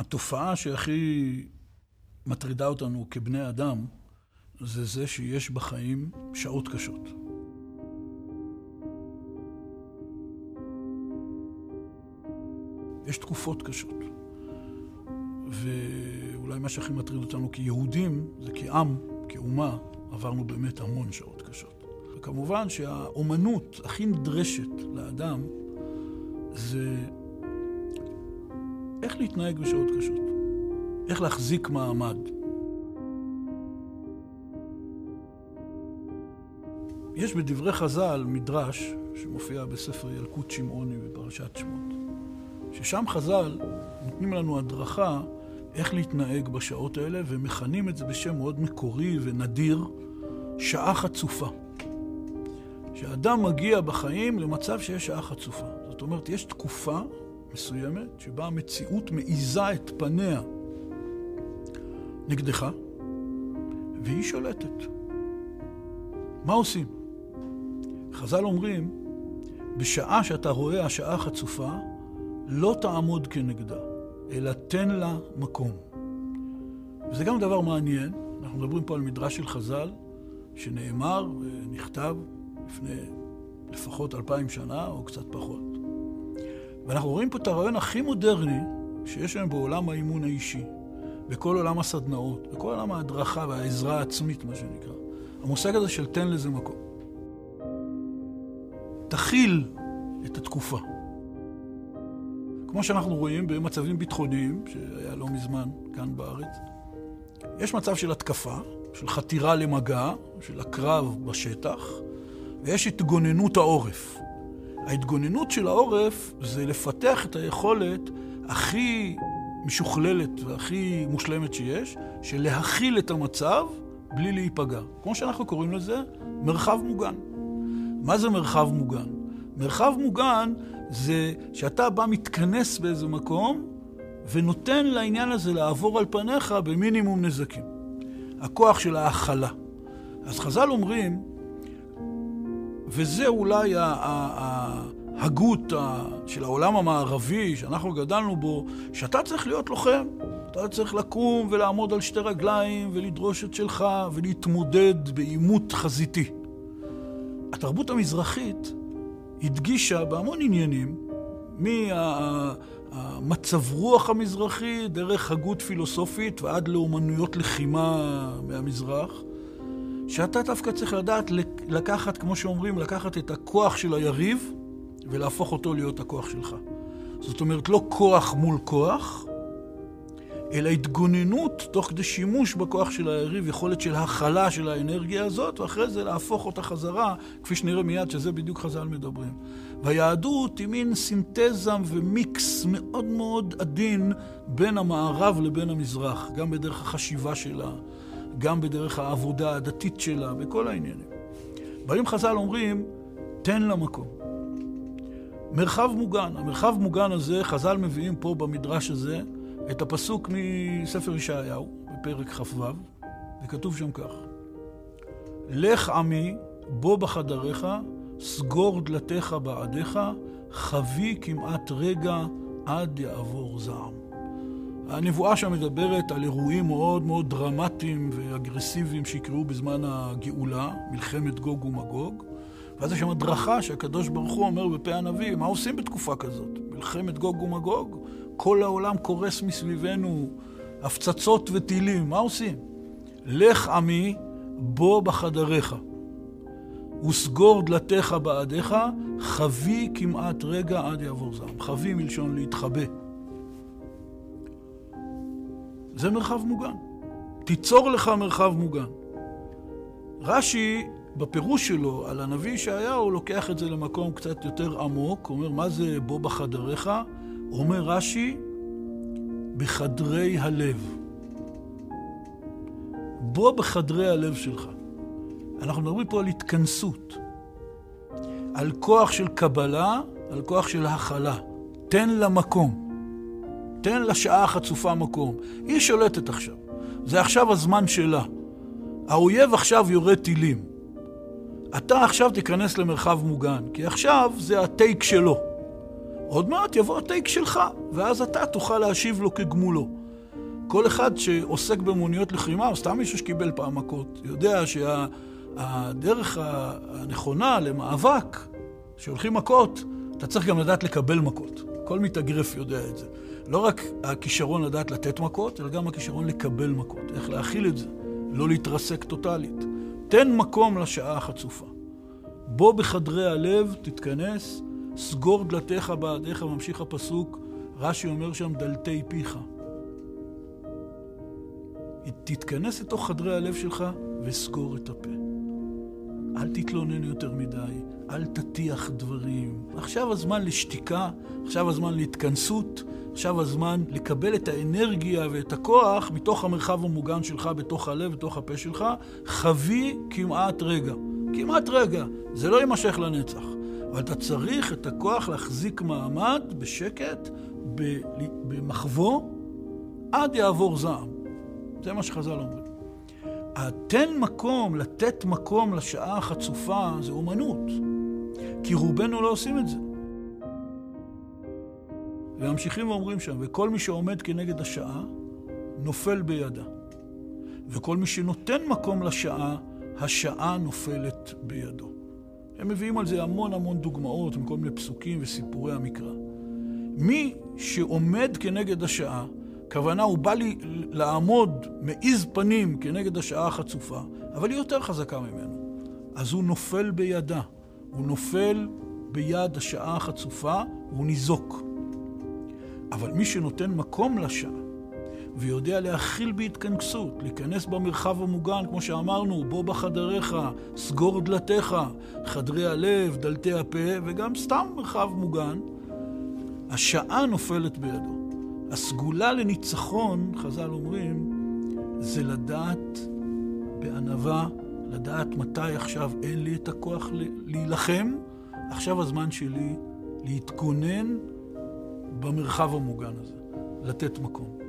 התופעה שהכי מטרידה אותנו כבני אדם, זה זה שיש בחיים שעות קשות. יש תקופות קשות. ואולי מה שהכי מטריד אותנו כיהודים, זה כעם, כאומה, עברנו באמת המון שעות קשות. וכמובן שהאומנות הכי נדרשת לאדם זה איך להתנהג בשעות קשות, איך להחזיק מעמד. יש בדברי חז"ל מדרש שמופיע בספר ילקוט שמעוני בפרשת שמות, ששם חז"ל נותנים לנו הדרכה איך להתנהג בשעות האלה, ומכנים את זה בשם מאוד מקורי ונדיר, שעה חצופה. שאדם מגיע בחיים למצב שיש שעה חצופה. זאת אומרת, יש תקופה מסוימת שבה המציאות מעיזה את פניה נגדך, והיא שולטת. מה עושים? חז"ל אומרים, בשעה שאתה רואה השעה חצופה, לא תעמוד כנגדה, אלא תן לה מקום. וזה גם דבר מעניין, אנחנו מדברים פה על מדרש של חז"ל, שנאמר ונכתב לפני לפחות אלפיים שנה, או קצת פחות. ואנחנו רואים פה את הרעיון הכי מודרני שיש היום בעולם האימון האישי, בכל עולם הסדנאות, בכל עולם ההדרכה והעזרה העצמית, מה שנקרא. המושג הזה של תן לזה מקום. תכיל את התקופה. כמו שאנחנו רואים במצבים ביטחוניים, שהיה לא מזמן כאן בארץ, יש מצב של התקפה, של חתירה למגע, של הקרב בשטח, ויש התגוננות העורף. ההתגוננות של העורף זה לפתח את היכולת הכי משוכללת והכי מושלמת שיש, של להכיל את המצב בלי להיפגע. כמו שאנחנו קוראים לזה, מרחב מוגן. מה זה מרחב מוגן? מרחב מוגן זה שאתה בא מתכנס באיזה מקום ונותן לעניין הזה לעבור על פניך במינימום נזקים. הכוח של ההכלה. אז חז"ל אומרים, וזה אולי ההגות של העולם המערבי שאנחנו גדלנו בו, שאתה צריך להיות לוחם. אתה צריך לקום ולעמוד על שתי רגליים ולדרוש את שלך ולהתמודד בעימות חזיתי. התרבות המזרחית הדגישה בהמון עניינים, מהמצב רוח המזרחי, דרך הגות פילוסופית ועד לאומנויות לחימה מהמזרח, שאתה דווקא צריך לדעת לקחת, כמו שאומרים, לקחת את הכוח של היריב ולהפוך אותו להיות הכוח שלך. זאת אומרת, לא כוח מול כוח, אלא התגוננות תוך כדי שימוש בכוח של היריב, יכולת של הכלה של האנרגיה הזאת, ואחרי זה להפוך אותה חזרה, כפי שנראה מיד, שזה בדיוק חז"ל מדברים. והיהדות היא מין סינתזה ומיקס מאוד מאוד עדין בין המערב לבין המזרח, גם בדרך החשיבה שלה, גם בדרך העבודה הדתית שלה, בכל העניינים. באים חז"ל אומרים, תן לה מקום. מרחב מוגן. המרחב מוגן הזה, חז"ל מביאים פה במדרש הזה, את הפסוק מספר ישעיהו, בפרק כ"ו, וכתוב שם כך: לך עמי, בוא בחדריך, סגור דלתיך בעדיך, חבי כמעט רגע עד יעבור זעם. הנבואה שם מדברת על אירועים מאוד מאוד דרמטיים ואגרסיביים שיקראו בזמן הגאולה, מלחמת גוג ומגוג. ואז יש שם הדרכה שהקדוש ברוך הוא אומר בפה הנביא, מה עושים בתקופה כזאת? מלחמת גוג ומגוג? כל העולם קורס מסביבנו, הפצצות וטילים, מה עושים? לך עמי, בוא בחדריך, וסגור דלתיך בעדיך, חבי כמעט רגע עד יעבור זעם. חבי מלשון להתחבא. זה מרחב מוגן. תיצור לך מרחב מוגן. רש"י, בפירוש שלו על הנביא ישעיהו, לוקח את זה למקום קצת יותר עמוק, אומר, מה זה בוא בחדריך? אומר רש"י, בחדרי הלב. בוא בחדרי הלב שלך. אנחנו מדברים פה על התכנסות, על כוח של קבלה, על כוח של הכלה. תן לה מקום. תן לשעה החצופה מקום. היא שולטת עכשיו. זה עכשיו הזמן שלה. האויב עכשיו יורה טילים. אתה עכשיו תיכנס למרחב מוגן, כי עכשיו זה הטייק שלו. עוד מעט יבוא הטייק שלך, ואז אתה תוכל להשיב לו כגמולו. כל אחד שעוסק במוניות לחימה, או סתם מישהו שקיבל פעם מכות, יודע שהדרך שה, הנכונה למאבק, שהולכים מכות, אתה צריך גם לדעת לקבל מכות. כל מתאגרף יודע את זה. לא רק הכישרון לדעת לתת מכות, אלא גם הכישרון לקבל מכות. איך להכיל את זה, לא להתרסק טוטאלית. תן מקום לשעה החצופה. בוא בחדרי הלב, תתכנס, סגור דלתיך בעדיך, ממשיך הפסוק, רש"י אומר שם, דלתי פיך. תתכנס לתוך חדרי הלב שלך וסגור את הפה. אל תתלונן יותר מדי, אל תטיח דברים. עכשיו הזמן לשתיקה, עכשיו הזמן להתכנסות, עכשיו הזמן לקבל את האנרגיה ואת הכוח מתוך המרחב המוגן שלך, בתוך הלב, בתוך הפה שלך. חווי כמעט רגע. כמעט רגע. זה לא יימשך לנצח. אבל אתה צריך את הכוח להחזיק מעמד בשקט, במחבוא, עד יעבור זעם. זה מה שחז"ל אומרים. התן מקום, לתת מקום לשעה החצופה, זה אומנות. כי רובנו לא עושים את זה. וממשיכים ואומרים שם, וכל מי שעומד כנגד השעה, נופל בידה. וכל מי שנותן מקום לשעה, השעה נופלת בידו. הם מביאים על זה המון המון דוגמאות מכל מיני פסוקים וסיפורי המקרא. מי שעומד כנגד השעה, כוונה הוא בא לי לעמוד מאיז פנים כנגד השעה החצופה, אבל היא יותר חזקה ממנו. אז הוא נופל בידה, הוא נופל ביד השעה החצופה, והוא ניזוק. אבל מי שנותן מקום לשעה, ויודע להכיל בהתכנסות, להיכנס במרחב המוגן, כמו שאמרנו, בוא בחדריך, סגור דלתיך, חדרי הלב, דלתי הפה, וגם סתם מרחב מוגן, השעה נופלת בידו. הסגולה לניצחון, חז"ל אומרים, זה לדעת בענווה, לדעת מתי עכשיו אין לי את הכוח להילחם, עכשיו הזמן שלי להתכונן במרחב המוגן הזה, לתת מקום.